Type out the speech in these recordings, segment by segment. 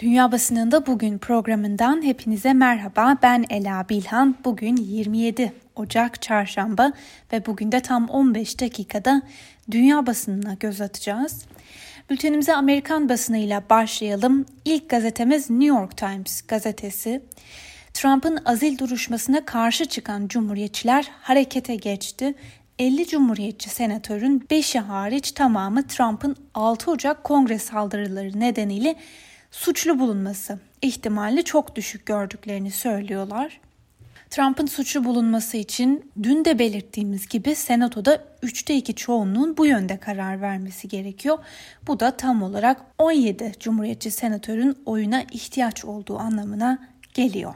Dünya Basınında Bugün programından hepinize merhaba. Ben Ela Bilhan. Bugün 27 Ocak Çarşamba ve bugün de tam 15 dakikada dünya basınına göz atacağız. Bültenimize Amerikan basınıyla başlayalım. İlk gazetemiz New York Times gazetesi. Trump'ın azil duruşmasına karşı çıkan cumhuriyetçiler harekete geçti. 50 Cumhuriyetçi senatörün 5'i hariç tamamı Trump'ın 6 Ocak kongre saldırıları nedeniyle suçlu bulunması ihtimali çok düşük gördüklerini söylüyorlar. Trump'ın suçlu bulunması için dün de belirttiğimiz gibi Senato'da 3'te 2 çoğunluğun bu yönde karar vermesi gerekiyor. Bu da tam olarak 17 Cumhuriyetçi senatörün oyuna ihtiyaç olduğu anlamına geliyor.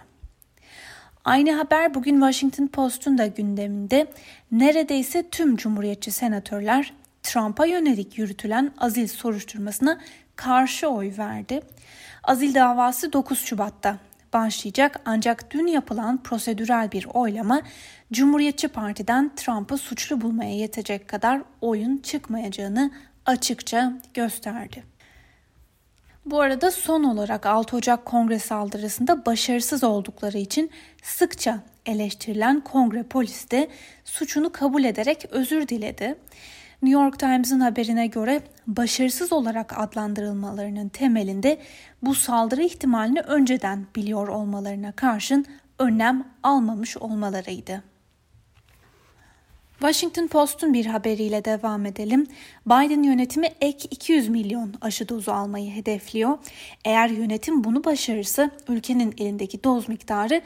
Aynı haber bugün Washington Post'un da gündeminde. Neredeyse tüm Cumhuriyetçi senatörler Trump'a yönelik yürütülen azil soruşturmasına karşı oy verdi. Azil davası 9 Şubat'ta başlayacak ancak dün yapılan prosedürel bir oylama Cumhuriyetçi Parti'den Trump'ı suçlu bulmaya yetecek kadar oyun çıkmayacağını açıkça gösterdi. Bu arada son olarak 6 Ocak kongre saldırısında başarısız oldukları için sıkça eleştirilen kongre polisi de suçunu kabul ederek özür diledi. New York Times'ın haberine göre başarısız olarak adlandırılmalarının temelinde bu saldırı ihtimalini önceden biliyor olmalarına karşın önlem almamış olmalarıydı. Washington Post'un bir haberiyle devam edelim. Biden yönetimi ek 200 milyon aşı dozu almayı hedefliyor. Eğer yönetim bunu başarırsa ülkenin elindeki doz miktarı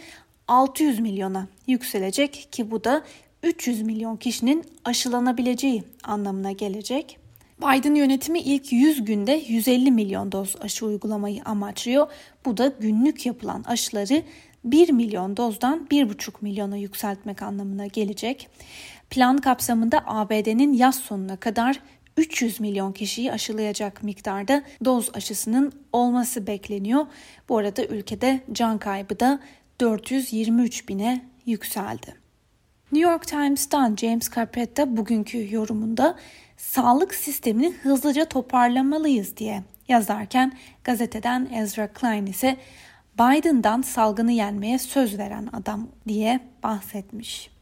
600 milyona yükselecek ki bu da 300 milyon kişinin aşılanabileceği anlamına gelecek. Biden yönetimi ilk 100 günde 150 milyon doz aşı uygulamayı amaçlıyor. Bu da günlük yapılan aşıları 1 milyon dozdan 1,5 milyona yükseltmek anlamına gelecek. Plan kapsamında ABD'nin yaz sonuna kadar 300 milyon kişiyi aşılayacak miktarda doz aşısının olması bekleniyor. Bu arada ülkede can kaybı da 423 bine yükseldi. New York Times'tan James Carpetta bugünkü yorumunda sağlık sistemini hızlıca toparlamalıyız diye yazarken gazeteden Ezra Klein ise Biden'dan salgını yenmeye söz veren adam diye bahsetmiş.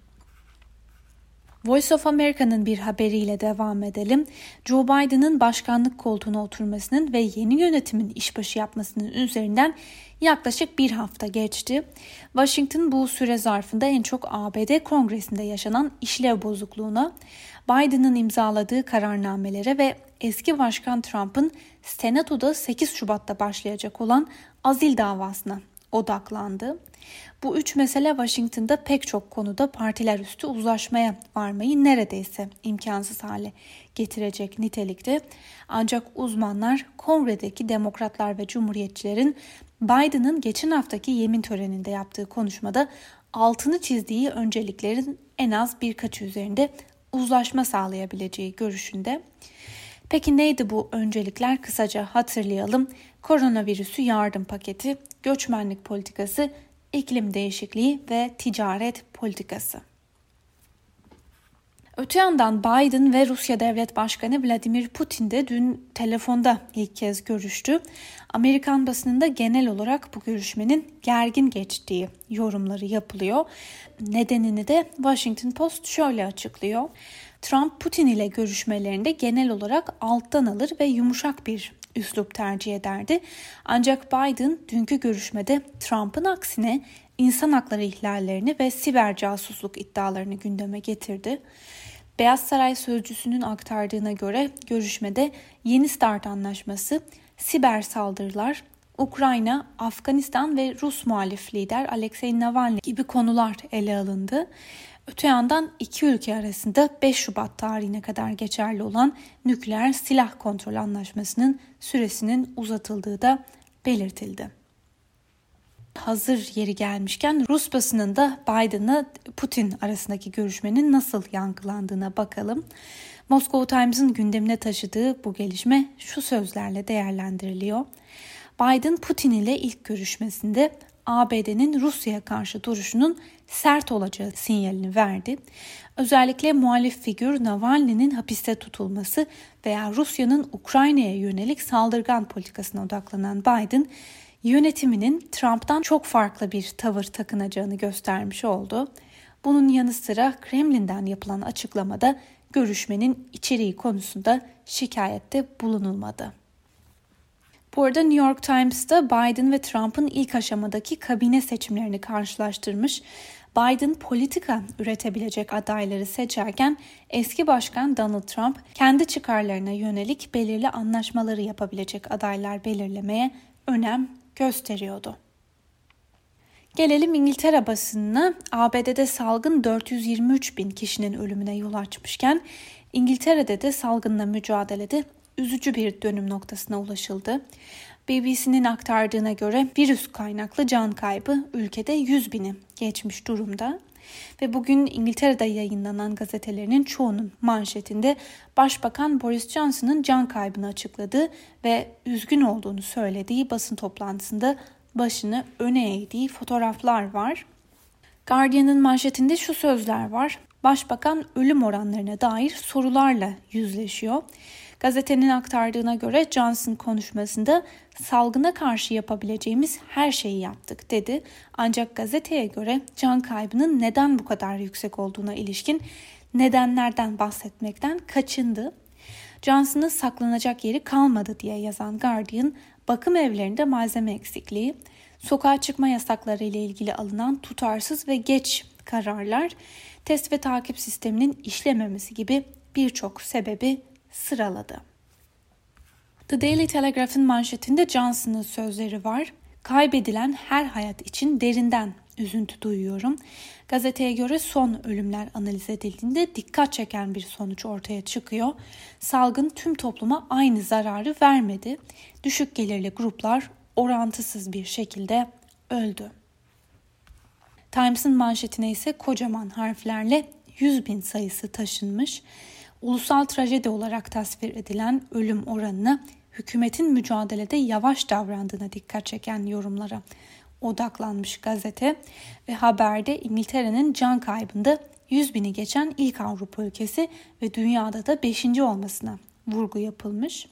Voice of America'nın bir haberiyle devam edelim. Joe Biden'ın başkanlık koltuğuna oturmasının ve yeni yönetimin işbaşı yapmasının üzerinden yaklaşık bir hafta geçti. Washington bu süre zarfında en çok ABD Kongresi'nde yaşanan işlev bozukluğuna, Biden'ın imzaladığı kararnamelere ve eski başkan Trump'ın Senato'da 8 Şubat'ta başlayacak olan azil davasına odaklandı. Bu üç mesele Washington'da pek çok konuda partiler üstü uzlaşmaya varmayı neredeyse imkansız hale getirecek nitelikte. Ancak uzmanlar kongredeki demokratlar ve cumhuriyetçilerin Biden'ın geçen haftaki yemin töreninde yaptığı konuşmada altını çizdiği önceliklerin en az birkaç üzerinde uzlaşma sağlayabileceği görüşünde. Peki neydi bu öncelikler? Kısaca hatırlayalım. Koronavirüsü yardım paketi, göçmenlik politikası, iklim değişikliği ve ticaret politikası. Öte yandan Biden ve Rusya Devlet Başkanı Vladimir Putin de dün telefonda ilk kez görüştü. Amerikan basınında genel olarak bu görüşmenin gergin geçtiği yorumları yapılıyor. Nedenini de Washington Post şöyle açıklıyor. Trump Putin ile görüşmelerinde genel olarak alttan alır ve yumuşak bir üslup tercih ederdi. Ancak Biden dünkü görüşmede Trump'ın aksine insan hakları ihlallerini ve siber casusluk iddialarını gündeme getirdi. Beyaz Saray sözcüsünün aktardığına göre görüşmede Yeni Start Anlaşması, siber saldırılar, Ukrayna, Afganistan ve Rus muhalif lider Alexei Navalny gibi konular ele alındı. Öte yandan iki ülke arasında 5 Şubat tarihine kadar geçerli olan nükleer silah kontrol anlaşmasının süresinin uzatıldığı da belirtildi. Hazır yeri gelmişken Rus basının da Biden'la Putin arasındaki görüşmenin nasıl yankılandığına bakalım. Moscow Times'ın gündemine taşıdığı bu gelişme şu sözlerle değerlendiriliyor. Biden Putin ile ilk görüşmesinde ABD'nin Rusya'ya karşı duruşunun sert olacağı sinyalini verdi. Özellikle muhalif figür Navalny'nin hapiste tutulması veya Rusya'nın Ukrayna'ya yönelik saldırgan politikasına odaklanan Biden, yönetiminin Trump'tan çok farklı bir tavır takınacağını göstermiş oldu. Bunun yanı sıra Kremlin'den yapılan açıklamada görüşmenin içeriği konusunda şikayette bulunulmadı. Bu arada New York Times'ta Biden ve Trump'ın ilk aşamadaki kabine seçimlerini karşılaştırmış. Biden politika üretebilecek adayları seçerken eski başkan Donald Trump kendi çıkarlarına yönelik belirli anlaşmaları yapabilecek adaylar belirlemeye önem gösteriyordu. Gelelim İngiltere basınına. ABD'de salgın 423 bin kişinin ölümüne yol açmışken İngiltere'de de salgınla mücadelede üzücü bir dönüm noktasına ulaşıldı. BBC'nin aktardığına göre virüs kaynaklı can kaybı ülkede 100 bini geçmiş durumda. Ve bugün İngiltere'de yayınlanan gazetelerinin çoğunun manşetinde Başbakan Boris Johnson'ın can kaybını açıkladığı ve üzgün olduğunu söylediği basın toplantısında başını öne eğdiği fotoğraflar var. Guardian'ın manşetinde şu sözler var. Başbakan ölüm oranlarına dair sorularla yüzleşiyor. Gazetenin aktardığına göre Johnson konuşmasında salgına karşı yapabileceğimiz her şeyi yaptık dedi. Ancak gazeteye göre can kaybının neden bu kadar yüksek olduğuna ilişkin nedenlerden bahsetmekten kaçındı. Johnson'ın saklanacak yeri kalmadı diye yazan Guardian, bakım evlerinde malzeme eksikliği, sokağa çıkma yasakları ile ilgili alınan tutarsız ve geç kararlar, test ve takip sisteminin işlememesi gibi birçok sebebi sıraladı. The Daily Telegraph'ın manşetinde Johnson'ın sözleri var. Kaybedilen her hayat için derinden üzüntü duyuyorum. Gazeteye göre son ölümler analiz edildiğinde dikkat çeken bir sonuç ortaya çıkıyor. Salgın tüm topluma aynı zararı vermedi. Düşük gelirli gruplar orantısız bir şekilde öldü. Times'ın manşetine ise kocaman harflerle 100 bin sayısı taşınmış ulusal trajedi olarak tasvir edilen ölüm oranını hükümetin mücadelede yavaş davrandığına dikkat çeken yorumlara odaklanmış gazete ve haberde İngiltere'nin can kaybında 100 bini geçen ilk Avrupa ülkesi ve dünyada da 5. olmasına vurgu yapılmış.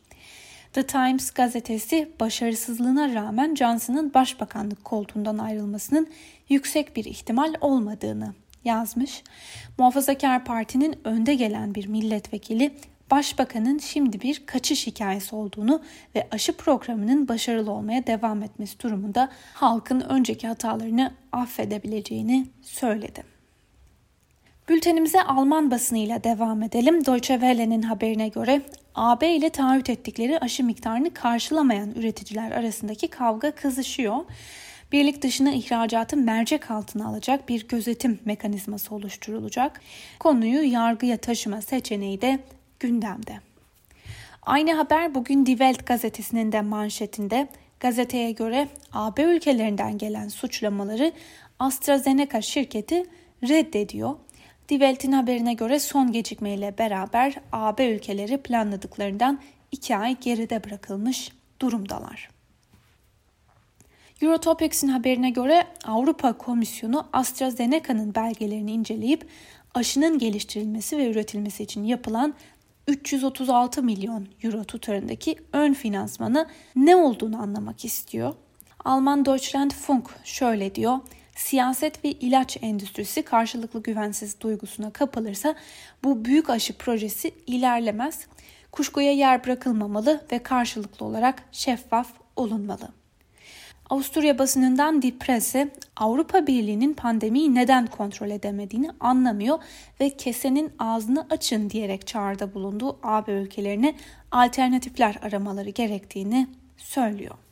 The Times gazetesi başarısızlığına rağmen Johnson'ın başbakanlık koltuğundan ayrılmasının yüksek bir ihtimal olmadığını yazmış. Muhafazakar Parti'nin önde gelen bir milletvekili Başbakanın şimdi bir kaçış hikayesi olduğunu ve aşı programının başarılı olmaya devam etmesi durumunda halkın önceki hatalarını affedebileceğini söyledi. Bültenimize Alman basınıyla devam edelim. Deutsche Welle'nin haberine göre AB ile taahhüt ettikleri aşı miktarını karşılamayan üreticiler arasındaki kavga kızışıyor birlik dışına ihracatı mercek altına alacak bir gözetim mekanizması oluşturulacak. Konuyu yargıya taşıma seçeneği de gündemde. Aynı haber bugün Die Welt gazetesinin de manşetinde gazeteye göre AB ülkelerinden gelen suçlamaları AstraZeneca şirketi reddediyor. Die Welt'in haberine göre son gecikmeyle beraber AB ülkeleri planladıklarından 2 ay geride bırakılmış durumdalar. Eurotopics'in haberine göre Avrupa Komisyonu AstraZeneca'nın belgelerini inceleyip aşının geliştirilmesi ve üretilmesi için yapılan 336 milyon euro tutarındaki ön finansmanı ne olduğunu anlamak istiyor. Alman Deutschlandfunk şöyle diyor. Siyaset ve ilaç endüstrisi karşılıklı güvensiz duygusuna kapılırsa bu büyük aşı projesi ilerlemez. Kuşkuya yer bırakılmamalı ve karşılıklı olarak şeffaf olunmalı. Avusturya basınından Die Presse, Avrupa Birliği'nin pandemiyi neden kontrol edemediğini anlamıyor ve kesenin ağzını açın diyerek çağrıda bulunduğu AB ülkelerine alternatifler aramaları gerektiğini söylüyor.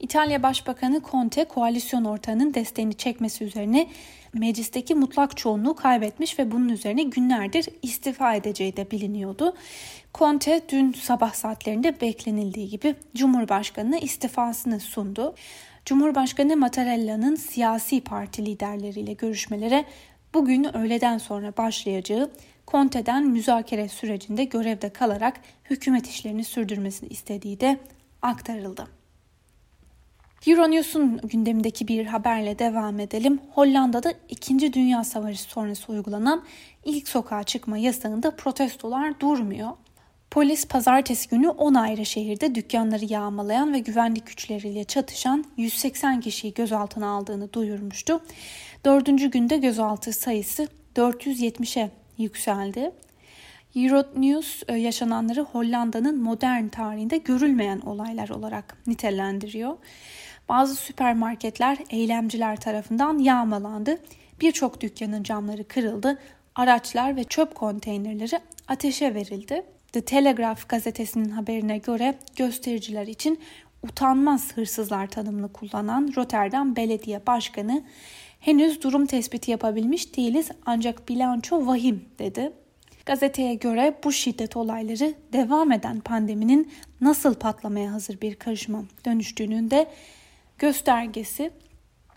İtalya Başbakanı Conte koalisyon ortağının desteğini çekmesi üzerine meclisteki mutlak çoğunluğu kaybetmiş ve bunun üzerine günlerdir istifa edeceği de biliniyordu. Conte dün sabah saatlerinde beklenildiği gibi Cumhurbaşkanı'na istifasını sundu. Cumhurbaşkanı Mattarella'nın siyasi parti liderleriyle görüşmelere bugün öğleden sonra başlayacağı Conte'den müzakere sürecinde görevde kalarak hükümet işlerini sürdürmesini istediği de aktarıldı. Euronews'un gündemindeki bir haberle devam edelim. Hollanda'da 2. Dünya Savaşı sonrası uygulanan ilk sokağa çıkma yasağında protestolar durmuyor. Polis pazartesi günü 10 ayrı şehirde dükkanları yağmalayan ve güvenlik güçleriyle çatışan 180 kişiyi gözaltına aldığını duyurmuştu. Dördüncü günde gözaltı sayısı 470'e yükseldi. Euronews e, yaşananları Hollanda'nın modern tarihinde görülmeyen olaylar olarak nitelendiriyor. Bazı süpermarketler eylemciler tarafından yağmalandı. Birçok dükkanın camları kırıldı. Araçlar ve çöp konteynerleri ateşe verildi. The Telegraph gazetesinin haberine göre göstericiler için utanmaz hırsızlar tanımını kullanan Rotterdam Belediye Başkanı henüz durum tespiti yapabilmiş değiliz ancak bilanço vahim dedi. Gazeteye göre bu şiddet olayları devam eden pandeminin nasıl patlamaya hazır bir karışıma dönüştüğünün de göstergesi.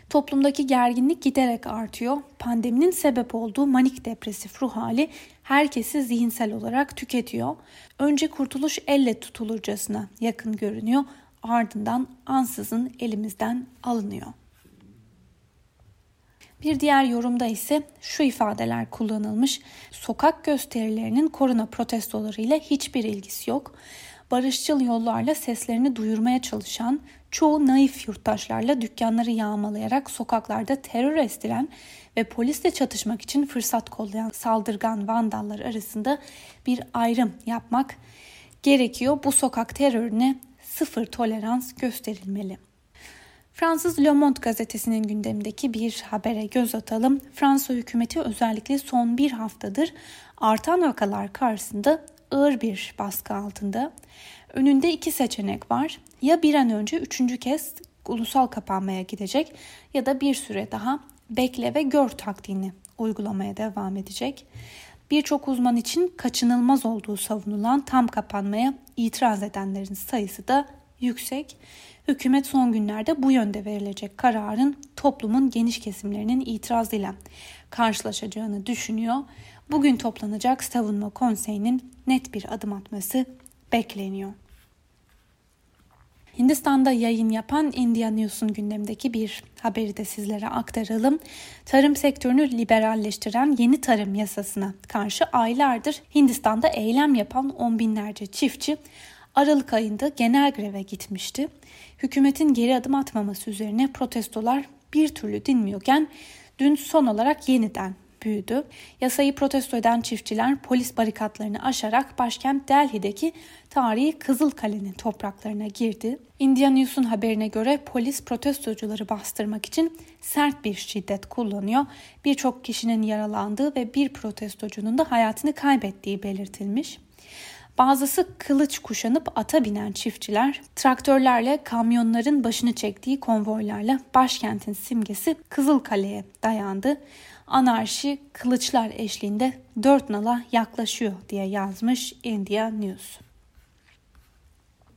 Toplumdaki gerginlik giderek artıyor. Pandeminin sebep olduğu manik depresif ruh hali herkesi zihinsel olarak tüketiyor. Önce kurtuluş elle tutulurcasına yakın görünüyor. Ardından ansızın elimizden alınıyor. Bir diğer yorumda ise şu ifadeler kullanılmış. Sokak gösterilerinin korona protestolarıyla hiçbir ilgisi yok. Barışçıl yollarla seslerini duyurmaya çalışan, çoğu naif yurttaşlarla dükkanları yağmalayarak sokaklarda terör estiren ve polisle çatışmak için fırsat kollayan saldırgan vandallar arasında bir ayrım yapmak gerekiyor. Bu sokak terörüne sıfır tolerans gösterilmeli. Fransız Le Monde gazetesinin gündemindeki bir habere göz atalım. Fransa hükümeti özellikle son bir haftadır artan vakalar karşısında ağır bir baskı altında. Önünde iki seçenek var. Ya bir an önce üçüncü kez ulusal kapanmaya gidecek ya da bir süre daha bekle ve gör taktiğini uygulamaya devam edecek. Birçok uzman için kaçınılmaz olduğu savunulan tam kapanmaya itiraz edenlerin sayısı da yüksek. Hükümet son günlerde bu yönde verilecek kararın toplumun geniş kesimlerinin itirazıyla karşılaşacağını düşünüyor. Bugün toplanacak savunma konseyinin net bir adım atması bekleniyor. Hindistan'da yayın yapan India News'un gündemdeki bir haberi de sizlere aktaralım. Tarım sektörünü liberalleştiren yeni tarım yasasına karşı aylardır Hindistan'da eylem yapan on binlerce çiftçi Aralık ayında genel greve gitmişti. Hükümetin geri adım atmaması üzerine protestolar bir türlü dinmiyorken dün son olarak yeniden büyüdü. Yasayı protesto eden çiftçiler polis barikatlarını aşarak başkent Delhi'deki tarihi Kızılkale'nin topraklarına girdi. Indian News'un haberine göre polis protestocuları bastırmak için sert bir şiddet kullanıyor. Birçok kişinin yaralandığı ve bir protestocunun da hayatını kaybettiği belirtilmiş. Bazısı kılıç kuşanıp ata binen çiftçiler traktörlerle kamyonların başını çektiği konvoylarla başkentin simgesi Kızılkale'ye dayandı. Anarşi kılıçlar eşliğinde dört nala yaklaşıyor diye yazmış India News.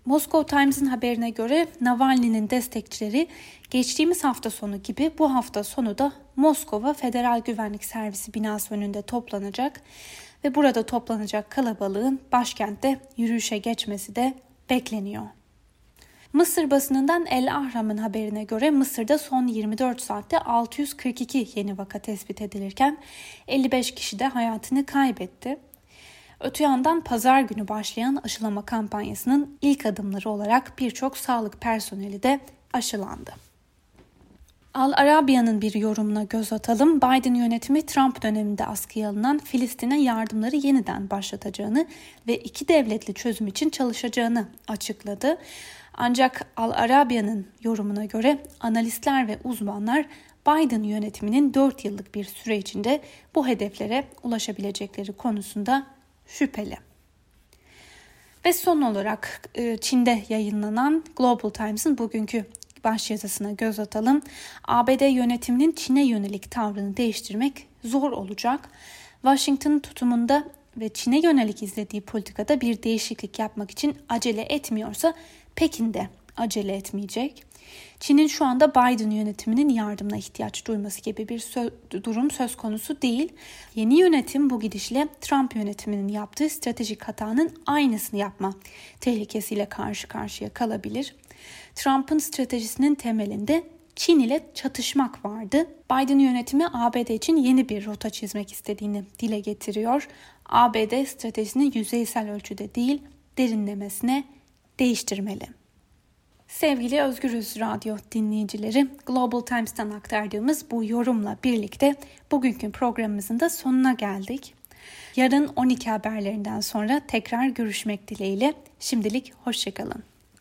Moscow Times'ın haberine göre Navalny'nin destekçileri geçtiğimiz hafta sonu gibi bu hafta sonu da Moskova Federal Güvenlik Servisi binası önünde toplanacak ve burada toplanacak kalabalığın başkentte yürüyüşe geçmesi de bekleniyor. Mısır basınından El Ahram'ın haberine göre Mısır'da son 24 saatte 642 yeni vaka tespit edilirken 55 kişi de hayatını kaybetti. Öte yandan pazar günü başlayan aşılama kampanyasının ilk adımları olarak birçok sağlık personeli de aşılandı. Al Arabiya'nın bir yorumuna göz atalım. Biden yönetimi Trump döneminde askıya alınan Filistin'e yardımları yeniden başlatacağını ve iki devletli çözüm için çalışacağını açıkladı. Ancak Al Arabiya'nın yorumuna göre analistler ve uzmanlar Biden yönetiminin 4 yıllık bir süre içinde bu hedeflere ulaşabilecekleri konusunda şüpheli. Ve son olarak e, Çin'de yayınlanan Global Times'ın bugünkü başyazısına göz atalım. ABD yönetiminin Çin'e yönelik tavrını değiştirmek zor olacak. Washington tutumunda ve Çin'e yönelik izlediği politikada bir değişiklik yapmak için acele etmiyorsa Pekin de acele etmeyecek. Çin'in şu anda Biden yönetiminin yardımına ihtiyaç duyması gibi bir sö- durum söz konusu değil. Yeni yönetim bu gidişle Trump yönetiminin yaptığı stratejik hatanın aynısını yapma tehlikesiyle karşı karşıya kalabilir. Trump'ın stratejisinin temelinde Çin ile çatışmak vardı. Biden yönetimi ABD için yeni bir rota çizmek istediğini dile getiriyor. ABD stratejisini yüzeysel ölçüde değil, derinlemesine değiştirmeli. Sevgili Özgürüz Radyo dinleyicileri, Global Times'tan aktardığımız bu yorumla birlikte bugünkü programımızın da sonuna geldik. Yarın 12 haberlerinden sonra tekrar görüşmek dileğiyle. Şimdilik hoşçakalın.